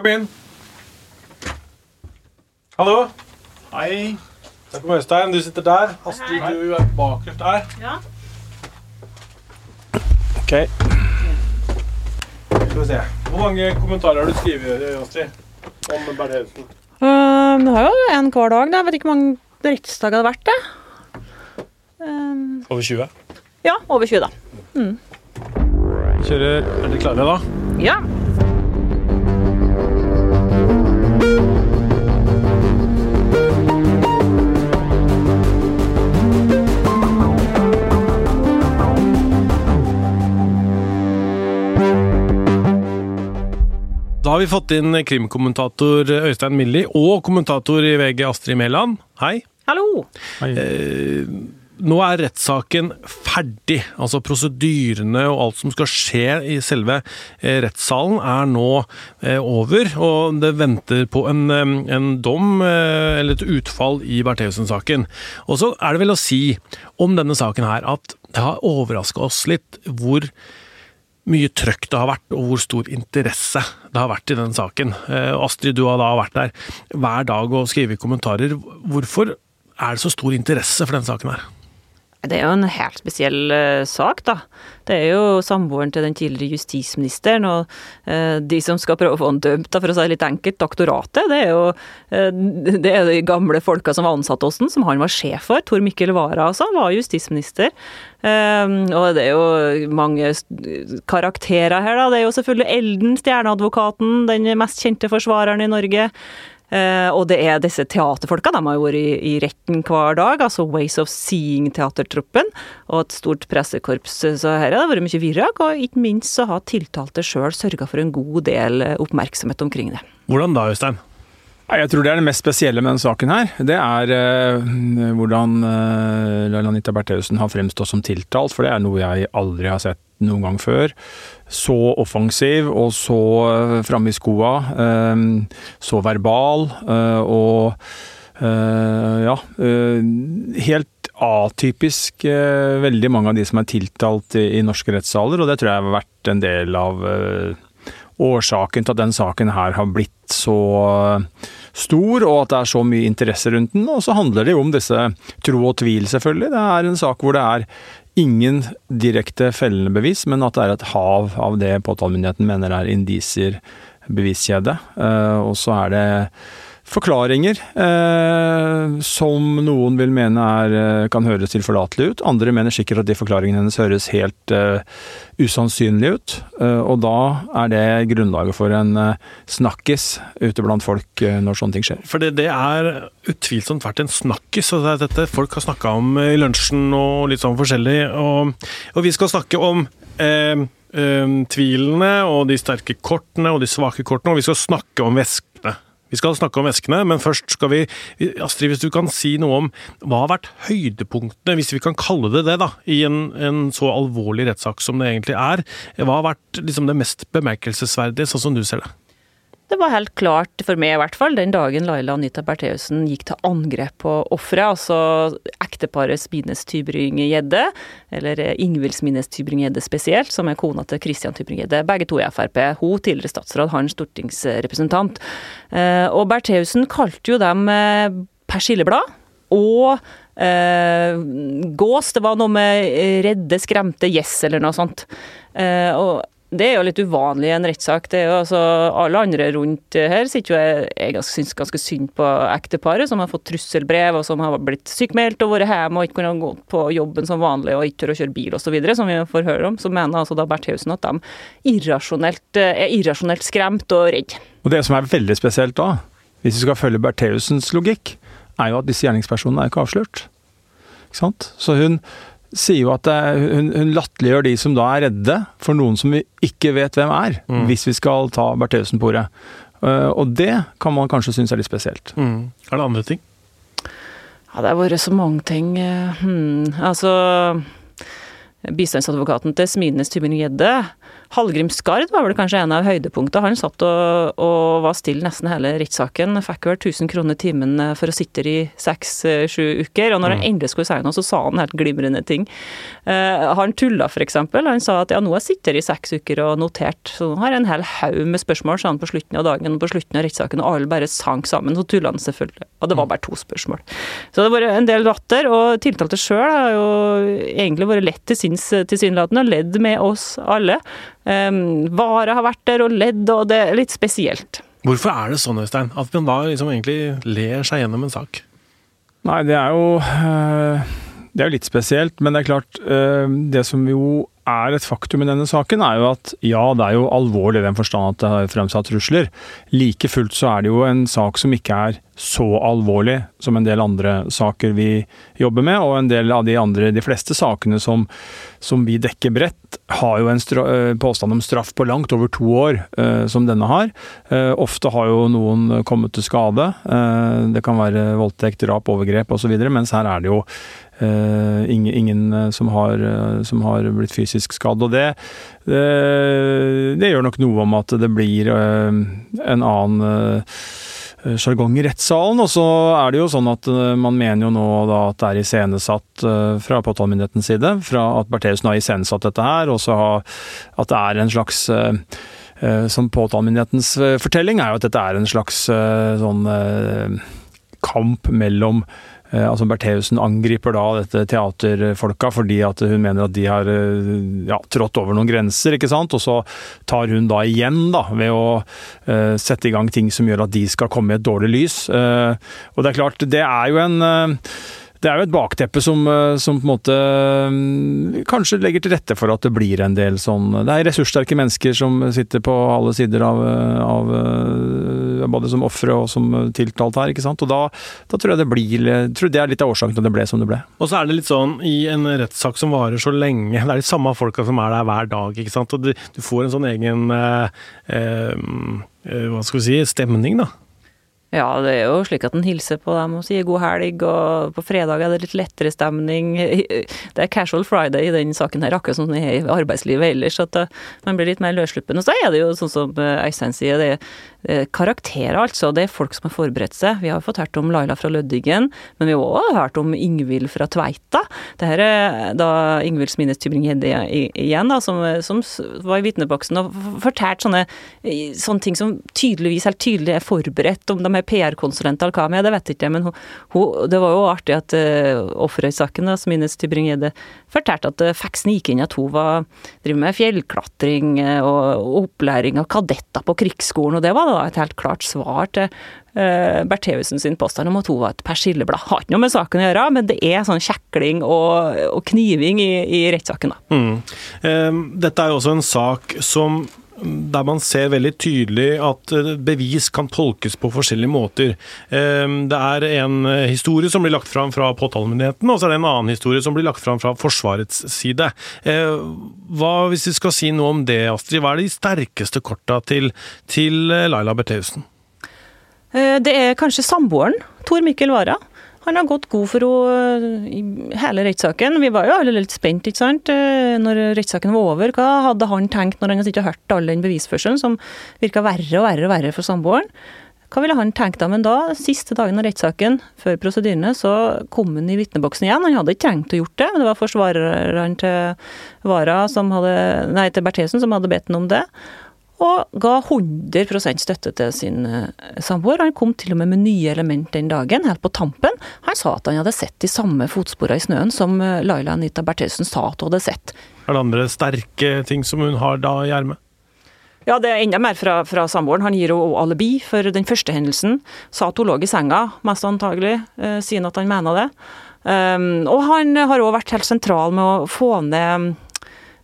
Kom inn. Hallo. Hei. Der kommer Øystein. Du sitter der. Astrid, du er bakerst der. Ja. Ok. Skal vi se. Hvor mange kommentarer har du skrevet, Astrid? Om Bertheussen? Um, det har jo en hver dag. Jeg vet ikke hvor mange rettsdager det har vært. det. Um, Over 20. ja, over 20, da. Kjører. Er dere klare, da? Ja. Da har vi fått inn krimkommentator Øystein Milli og kommentator i VG Astrid Mæland. Hei. Hallo. Eh, nå er rettssaken ferdig. Altså prosedyrene og alt som skal skje i selve eh, rettssalen er nå eh, over. Og det venter på en, eh, en dom, eh, eller et utfall, i Bertheussen-saken. Og så er det vel å si om denne saken her at det har overraska oss litt hvor mye trøkk det har vært, og hvor stor interesse det har vært i den saken. Eh, Astrid, du har da vært der hver dag og skrevet kommentarer. Hvorfor er det så stor interesse for den saken her? Det er jo en helt spesiell uh, sak, da. Det er jo samboeren til den tidligere justisministeren, og uh, de som skal prøve å få han dømt, da, for å si det litt enkelt, doktoratet, det er jo uh, det er de gamle folka som var ansatt hos den, som han var sjef for. Tor Mikkel Wara, altså, var justisminister. Eh, og det er jo mange karakterer her, da. Det er jo selvfølgelig Elden, stjerneadvokaten, den mest kjente forsvareren i Norge. Eh, og det er disse teaterfolka, de har jo vært i, i retten hver dag, altså Ways of Seeing-teatertroppen, og et stort pressekorps. Så her har det vært mye virrak, og ikke minst så har tiltalte sjøl sørga for en god del eh, oppmerksomhet omkring det. Hvordan da, Øystein? Jeg tror det er det mest spesielle med denne saken her. Det er eh, hvordan eh, Laila Anita Bertheussen har fremstått som tiltalt, for det er noe jeg aldri har sett noen gang før. Så offensiv og så uh, framme i skoa. eh, så verbal eh, og eh, ja eh, Helt atypisk eh, veldig mange av de som er tiltalt i, norske rettssaler, og det tror jeg har vært en del av eh, årsaken til at den saken her har blitt så eh, stor, og at det er så mye interesse rundt den. Og så handler det jo om disse tro og tvil, selvfølgelig. Det er en sak hvor det er ingen direkte fellende bevis, men at det er et hav av det påtalemyndigheten mener er indisier, beviskjede. Eh, og så er det forklaringer eh, som noen vil mene er, eh, kan høres tilforlatelige ut. Andre mener sikkert at de forklaringene hennes høres helt eh, usannsynlige ut. Eh, og da er det grunnlaget for en eh, snakkis ute blant folk eh, når sånne ting skjer. For det, det er utvilsomt vært en snakkis. og det er dette folk har snakka om i lunsjen og litt sånn forskjellig. Og, og vi skal snakke om tvilene og de sterke kortene og de svake kortene, og vi skal snakke om veskene. Vi skal snakke om eskene, men først skal vi Astrid, hvis du kan si noe om hva har vært høydepunktene, hvis vi kan kalle det det, da, i en, en så alvorlig rettssak som det egentlig er. Hva har vært liksom, det mest bemerkelsesverdige, sånn som du ser det? Det var helt klart, for meg i hvert fall, den dagen Laila Anita Bertheussen gikk til angrep på offeret, altså ekteparet Smines Tybring-Gjedde, eller eh, Ingvild Smines Tybring-Gjedde spesielt, som er kona til Christian Tybring-Gjedde, begge to i Frp. Hun tidligere statsråd, han stortingsrepresentant. Eh, Og Bertheussen kalte jo dem eh, persilleblad. Og eh, gås, det var noe med redde, skremte gjess eller noe sånt. Eh, og det er jo litt uvanlig i en rettssak. Det er jo altså, Alle andre rundt her sitter jo jeg, jeg ganske- synd på ekteparet, som har fått trusselbrev, og som har blitt sykmeldt og vært hjemme og ikke kunnet gå på jobben som vanlig og ikke tør å kjøre bil osv., som vi får høre om. Så mener altså da Bertheussen at de irrasjonelt, eh, er irrasjonelt skremt og redd. Og det som er veldig spesielt da, hvis vi skal følge Bertheussens logikk, er jo at disse gjerningspersonene er ikke avslørt. Ikke sant? Så hun sier jo at det, hun, hun latterliggjør de som da er redde for noen som vi ikke vet hvem er, Mm. hvis vi skal ta Bertheussen på ordet. Eh, og det kan man kanskje synes er litt spesielt. Mm. Er det andre ting? Ja, det har vært så mange ting. eh, Hmm. Altså Bistandsadvokaten til Smidenes Tybring-Gjedde Hallgrim Skard var vel kanskje en av høydepunktene. Han satt og, og var stille nesten hele rettssaken. Fikk vel 1000 kroner timen eh, for å sitte i seks-sju uker. Og når han mm. endelig skulle si noe, så sa han helt glimrende ting. Uh, han tulla f.eks. Han sa at ja, nå har jeg sittet i seks uker og notert, så nå har jeg en hel haug med spørsmål, sa han på slutten av dagen og på slutten av rettssaken, og alle bare sank sammen. Så tulla han selvfølgelig. Og det var bare to spørsmål. Så det var en del latter, og tiltalte sjøl har jo egentlig vært lett til sinns tilsynelatende, og ledd med oss alle. Um, Vara har vært der og ledd, og det er litt spesielt. Hvorfor er det sånn, Øystein, at man da liksom egentlig ler seg gjennom en sak? Nei, det er jo øh, Det er jo litt spesielt, men det er klart øh, Det som jo er et faktum i denne saken, er jo at ja, det er jo alvorlig i den forstand at det har fremsatt trusler. Like fullt så er det jo en sak som ikke er så alvorlig som en del andre saker vi jobber med, og en del av de andre, de fleste sakene som, som vi dekker bredt, har jo en eh, påstand om straff på langt over to år, eh, som denne har. Eh, ofte har jo noen kommet til skade. Eh, det kan være voldtekt, drap, overgrep osv., mens her er det jo Uh, ingen, ingen uh, som, har, som, har, blitt fysisk skadd. Og det, det, det, gjør nok noe om at det blir en annen sjargong i rettssalen. Og så er det jo sånn at man mener jo nå da at det er iscenesatt fra påtalemyndighetens side, fra at Bertheussen har iscenesatt dette her, og så at det er en slags som påtalemyndighetens fortelling er jo at dette er en slags sånn kamp mellom Eh, altså Bertheussen angriper da dette teaterfolka fordi at hun mener at de har eh, ja, trådt over noen grenser, ikke sant. Og så tar hun da igjen da, ved å uh, sette i gang ting som gjør at de skal komme i et dårlig lys. Uh, og det er klart, det er jo en uh, det er jo et bakteppe som, eh, som, på en måte mm, kanskje legger til rette for at det blir en del sånn Det er ressurssterke mennesker som sitter på alle sider av, eh, av eh, både som ofre og som tiltalt her, ikke sant. Og da, da tror jeg det blir tror det er litt av årsaken til at det ble som det ble. Og så er det litt sånn i en rettssak som varer så lenge, det er de samme folka som er der hver dag, ikke sant. Og du, du får en sånn egen eh, eh, hva skal vi si, stemning, da. Ja, det er jo slik at en hilser på dem og sier god helg, og på fredag er det litt lettere stemning. Det er casual friday i den saken her, akkurat som det er i arbeidslivet ellers. At eh, man blir litt mer løssluppen. Og så er det jo sånn som eh, Øystein sier, det er karakterer, altså. Det er folk som har forberedt seg. Vi har fått hørt om Laila fra Lødingen, men vi har også hørt om Ingvild fra Tveita. Det her er da Ingvild Smines Tybring-Gjedde igjen, da, som, som, var i vitneboksen og fortalte sånne, sånne, ting som tydeligvis helt tydelig er forberedt. Om de er PR-konsulenter eller hva med, det vet jeg ikke. Men hun, hun, det var jo artig at uh, Offerøy-saken, Smines Tybring-Gjedde, fortalte at uh, Faxen gikk inn at hun var, driver med fjellklatring og opplæring av kadetter på krigsskolen, og det var da et helt klart svar til uh, Bertheussen sin påstand om at hun var et persilleblad. Har ikke noe med saken å gjøre, men det er sånn kjekling og, og kniving i, i rettssaken, da. Mm. Uh, dette er jo også en sak som der man ser veldig tydelig at eh, bevis kan tolkes på forskjellige måter. Ehm, det er en eh, historie som blir lagt fram fra påtalemyndigheten, og så er det en annen historie som blir lagt fram fra Forsvarets side. Eh, hva, hvis vi skal si noe om det, Astrid, hva er de sterkeste korta til, til Laila Bertheussen? Det er kanskje samboeren, Tor Mikkel Wara. Han har gått god for henne i hele rettssaken. Vi var jo alle litt spent ikke sant? Eh, når rettssaken var over. Hva hadde han tenkt når han hadde hørt all den bevisførselen som virka verre og verre og verre for samboeren? Hva ville han tenkt da? Men da, siste dagen av rettssaken, før prosedyrene, så kom han i vitneboksen igjen. Han hadde ikke trengt å gjort det, men det var forsvareren til til Berthesen som hadde bedt ham om det og ga 100% støtte til sin eh, samboer. Han kom til og med med nye element den dagen, helt på tampen. Han sa at han hadde sett de samme fotsporene i snøen som eh, Laila Anita Bertheussen sa at hun hadde sett. Er det andre sterke ting som hun har da i ermet? Ja, det er enda mer fra, fra samboeren. Han gir henne alibi for den første hendelsen. Sa at hun lå i senga, mest antagelig, eh, sier at han mener det. Um, og han har òg vært helt sentral med å få ned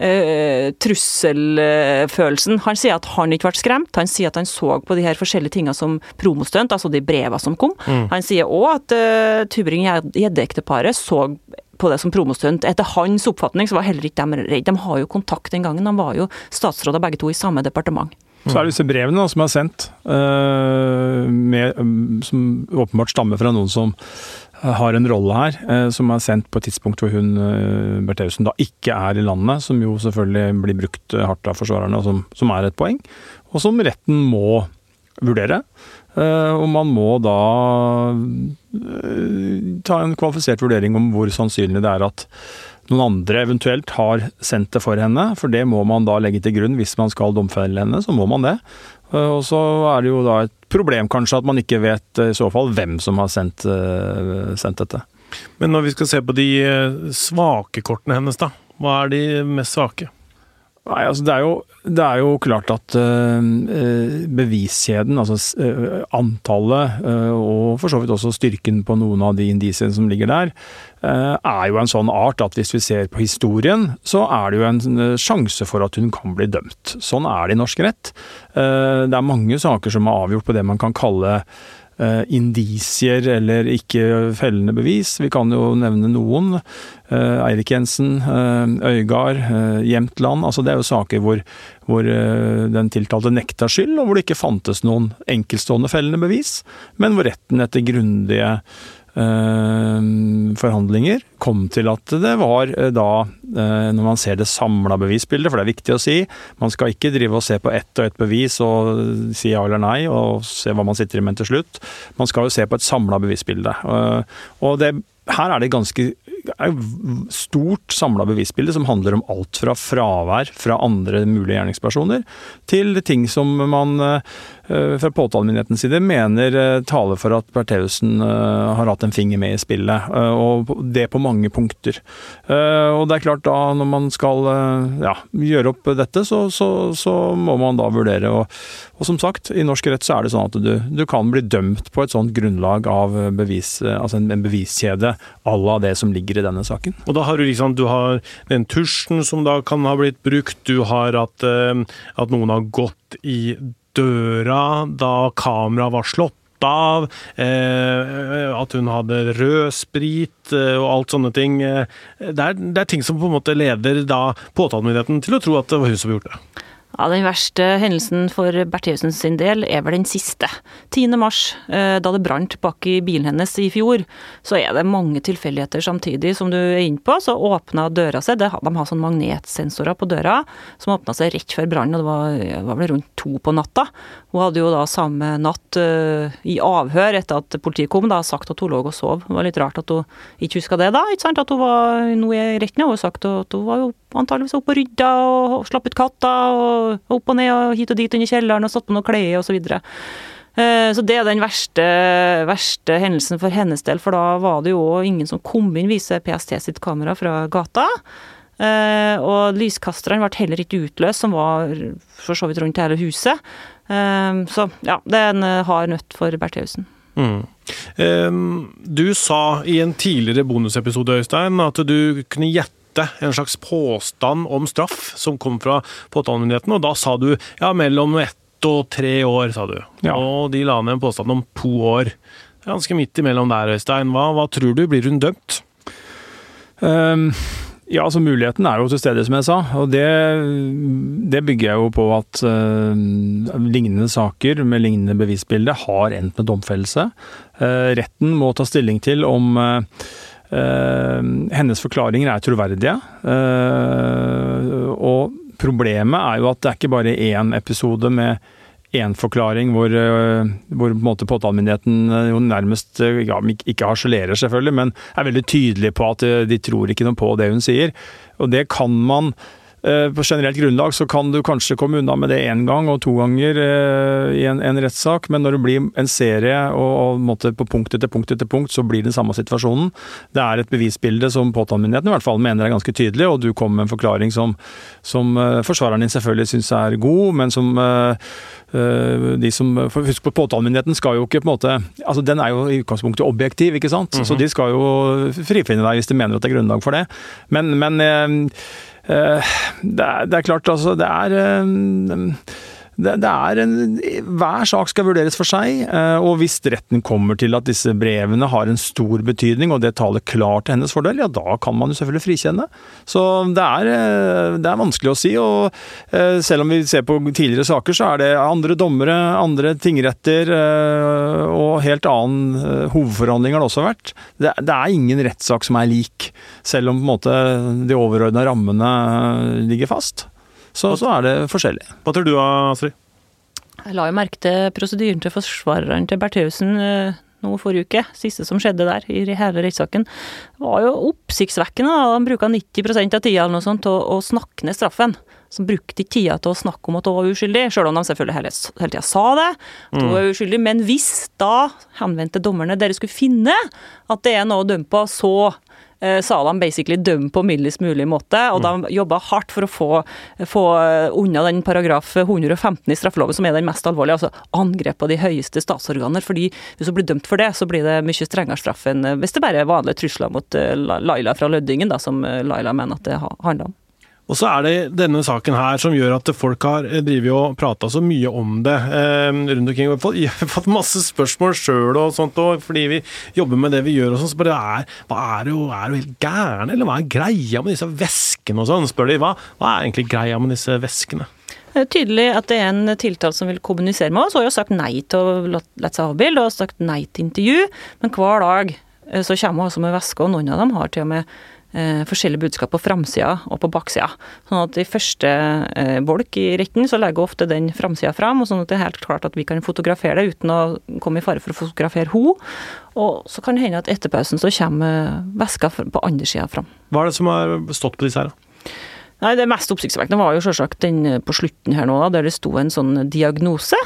uh, trusselfølelsen. Han sier at han ikke ble skremt, han sier at han så på de her forskjellige tingene som promostunt, altså de brevene som kom. Mm. Han sier òg at uh, Tubring-Gjedde-ekteparet så på det som promostunt. Etter hans oppfatning så var heller ikke de redde. De har jo kontakt den gangen, de var jo statsråder begge to i samme departement. Så er det disse brevene som er sendt, uh, med, um, som åpenbart stammer fra noen som har en rolle her, som er sendt på et tidspunkt hvor hun, Bertheussen, da ikke er i landet, som jo selvfølgelig blir brukt hardt av forsvarerne, og som, som er et poeng, og som retten må vurdere. Og man må da ta en kvalifisert vurdering om hvor sannsynlig det er at noen andre eventuelt har sendt det for henne, for det må man da legge til grunn hvis man skal domfelle henne, så må man det. Eh, og så er det jo da et problem kanskje at man ikke vet eh, i så fall hvem som har sendt, eh, sendt dette. Men når vi skal se på de svake kortene hennes, da. Hva er de mest svake? Nei, altså det er, jo, det er jo klart at uh, beviskjeden, altså uh, antallet, uh, og for så vidt også styrken på noen av de indisiene som ligger der, er jo en sånn art at hvis vi ser på historien, så er det jo en sjanse for at hun kan bli dømt. Sånn er det i norsk rett. Det er mange saker som er avgjort på det man kan kalle eh, indisier eller ikke fellende bevis. Vi kan jo nevne noen. Eh, Eirik Jensen, eh, Øygard, eh, Jämtland. Altså det er jo saker hvor, hvor eh, den tiltalte nekta skyld, og hvor det ikke fantes noen enkeltstående fellende bevis, men hvor retten etter grundige Eh, forhandlinger kom til at det var eh, da, eh, når man ser det samla bevisbildet, for det er viktig å si, man skal ikke drive og se på ett og ett bevis og si ja eller nei og se hva man sitter i med til slutt. Man skal jo se på et samla bevisbilde. Og det, her er det ganske stort samla bevisbilde som handler om alt fra fravær fra andre mulige gjerningspersoner, til ting som man Eh, fra påtalemyndighetens side mener eh, taler for at Bertheussen eh, har hatt en finger med i spillet, og det på mange punkter. Og det er klart da, når man skal ja, gjøre opp dette, så, så, så, må man da vurdere. Og, og, som sagt, i norsk rett så er det sånn at du, du kan bli dømt på et sånt grunnlag av bevis, altså en, en beviskjede à la det som ligger i denne saken. Og da har du liksom, du har den tusjen som da kan ha blitt brukt, du har at, at noen har gått i døra da kameraet var slått av, eh, at hun hadde rødsprit eh, og alt sånne ting. Eh, det er, det er, ting som på en måte leder da påtalemyndigheten til å tro at det var hun som gjorde det. Ja, Den verste hendelsen for Bertheussen sin del er vel den siste. 10. mars, eh, da det brant bak i bilen hennes i fjor, så er det mange tilfeldigheter samtidig. Som du er inne på, så åpna døra seg. De har sånn magnetsensorer på døra som åpna seg rett før brannen, og det var, var, vel rundt to på natta. Hun hadde jo da samme natt uh, i avhør etter at politiet kom, da sagt at hun lå og sov. Det var litt rart at hun ikke huska det da, ikke sant? at hun var noe i retten. Hun har sagt at hun var jo antageligvis oppe og rydda og slapp ut katta og opp og ned og hit og dit under kjelleren og satt på noe klær og så. Eh, så det er den verste, verste, hendelsen for hennes del, for da var det jo ingen som kom inn, viser PST sitt kamera fra gata. Eh, og lyskasterne ble heller ikke utløst, som var for så vidt rundt hele huset. Eh, så ja, det er en hard nøtt for Bertheussen. Mm. Du sa i en tidligere bonusepisode Øystein, at du kunne gjette en slags påstand om straff som kom fra påtalemyndigheten, og da sa du ja, mellom ett og tre år, sa du. Ja. Og de la ned en påstand om to år. Ganske midt imellom der, Øystein. Hva, hva tror du? Blir hun dømt? Um, ja, altså Muligheten er jo til stede, som jeg sa. og Det, det bygger jeg jo på at uh, lignende saker med lignende bevisbilde har endt med domfellelse. Uh, retten må ta stilling til om uh, hennes forklaringer er troverdige. Eh, og problemet er jo at det er ikke bare én episode med én forklaring hvor, eh, hvor på påtalemyndigheten jo nærmest ja, ikke harselerer, selvfølgelig, men er veldig tydelig på at de tror ikke noe på det hun sier. Og det kan man Eh, på generelt grunnlag så kan du kanskje komme unna med det én gang og to ganger eh, i en, en rettssak, men når det blir en serie og, og på punkt etter punkt etter punkt, så blir den samme situasjonen. Det er et bevisbilde som påtalemyndigheten i hvert fall mener er ganske tydelig, og du kommer med en forklaring som, som uh, forsvareren din selvfølgelig syns er god, men som de som, Husk på påtalemyndigheten skal jo ikke på en måte altså Den er jo i utgangspunktet objektiv, ikke sant. Mm -hmm. Så de skal jo frifinne deg hvis de mener at det er grunnlag for det. Men, men det er, det er, klart, altså. Det er det, det er en, Hver sak skal vurderes for seg, eh, og hvis retten kommer til at disse brevene har en stor betydning, og det taler klart til hennes fordel, ja da kan man jo selvfølgelig frikjenne. Så det er, eh, det er vanskelig å si. og eh, Selv om vi ser på tidligere saker, så er det andre dommere, andre tingretter og helt annen hovedforhandling har det også vært. Det, det er ingen rettssak som er lik, selv om på en måte de overordna rammene ligger fast så, så er det forskjellig. Hva tror du Astrid? Jeg la jo merke til prosedyren til forsvareren til Bertheussen eh, nå forrige uke. Siste som skjedde der i hele rettssaken. var jo oppsiktsvekkende. Han bruka 90% av tida eller noe sånt til å, å snakke ned straffen. Som brukte ikke tida til å snakke om at hun var uskyldig, sjøl om de selvfølgelig hele, hele tida sa det. at hun mm. var uskyldig, Men hvis da henvendte dommerne dere skulle finne at det er noe å dømme på, så Eh, sa de basically dømt på mildest mulig måte, og de mm. jobba hardt for å få, få, unna den paragraf 115 i straffeloven, som er den mest alvorlige, altså angrep på de høyeste statsorganer. fordi hvis hun blir dømt for det, så blir det mye strengere straff enn hvis det bare er vanlige trusler mot eh, Laila fra Lødingen, da, som eh, Laila mener at det handler om. Og så er det denne saken her som gjør at folk har eh, drevet og prata så mye om det eh, rundt omkring. Vi har fått masse spørsmål sjøl og sånt, og fordi vi jobber med det vi gjør og sånn, så bare er, hva er du, er du helt gæren, eller hva er greia med disse veskene og sånn, spør de. Hva, hva er egentlig greia med disse veskene? Det er tydelig at det er en tiltalt som vil kommunisere med oss, og har jo sagt nei til å la seg avbilde og sagt nei til intervju, men hver dag eh, så kommer hun også med veske, og noen av dem har til og med eh, forskjellige budskap på framsida og på baksida. Sånn at i første eh, bolk i retten så legger ofte den framsida fram, og sånn at det er helt klart at vi kan fotografere det uten å komme i fare for å fotografere henne. Og så kan det hende at etter pausen så kommer veska på andre sida fram. Hva er det som har stått på disse her? da? Nei, Det mest oppsiktsvekkende var jo selvsagt den eh, på slutten her nå, der det sto en sånn diagnose.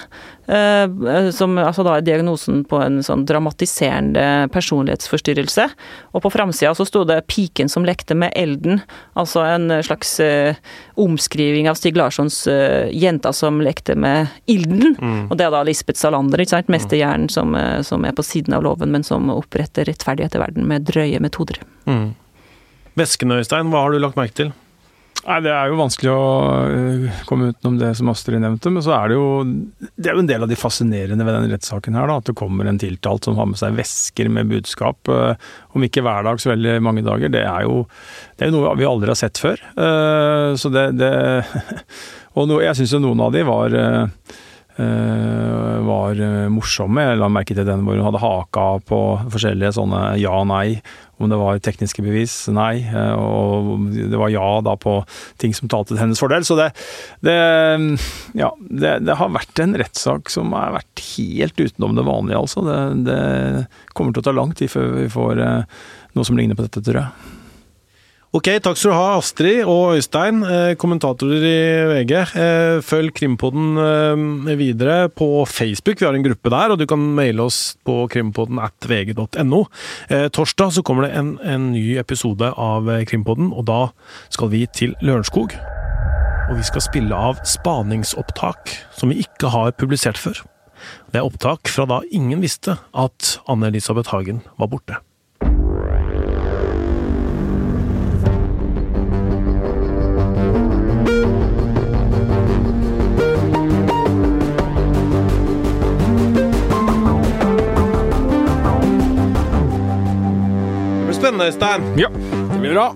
Eh, eh, som altså da er diagnosen på en sånn dramatiserende personlighetsforstyrrelse. Og på framsida så sto det 'piken som lekte med elden', altså en slags eh, omskriving av Stig Larssons eh, 'jenta som lekte med ilden'. Mm. Og det er da Lisbeth Salander, ikke sant, mesterhjernen som, eh, som, er på siden av loven, men som oppretter rettferdighet i verden med drøye metoder. Mm. Væsken, Øystein, hva har du lagt merke til? Nei, Det er jo vanskelig å øh, komme utenom det som Astrid nevnte, men så er det jo det er jo en del av de fascinerende ved den rettssaken her, da, at det kommer en tiltalt som har med seg vesker med budskap, øh, om ikke hver dag, så veldig mange dager. Det er jo, det er noe vi aldri har sett før. Øh, så det, det Og jeg syns jo noen av de var var morsomme. Jeg la merke til den hvor hun hadde haka på forskjellige sånne ja-nei om det var tekniske bevis, nei. Eh, og det var ja da på ting som talte til hennes fordel. Så det, det Ja, det, det, har vært en rettssak som har vært helt utenom det vanlige, altså. Det, det kommer til å ta lang tid før vi får eh, noe som ligner på dette, tror jeg. Ok, takk skal du ha, Astrid og Øystein, eh, kommentatorer i VG. Eh, følg Krimpodden eh, videre på Facebook, vi har en gruppe der, og du kan maile oss på krimpodden at vg.no. Torsdag så kommer det en, en ny episode av Krimpodden, og da skal vi til Lørenskog. Og vi skal spille av spaningsopptak som vi ikke har publisert før. Det er opptak fra da ingen visste at Anne-Elisabeth Hagen var borte. Øystein. Ja, det blir bra.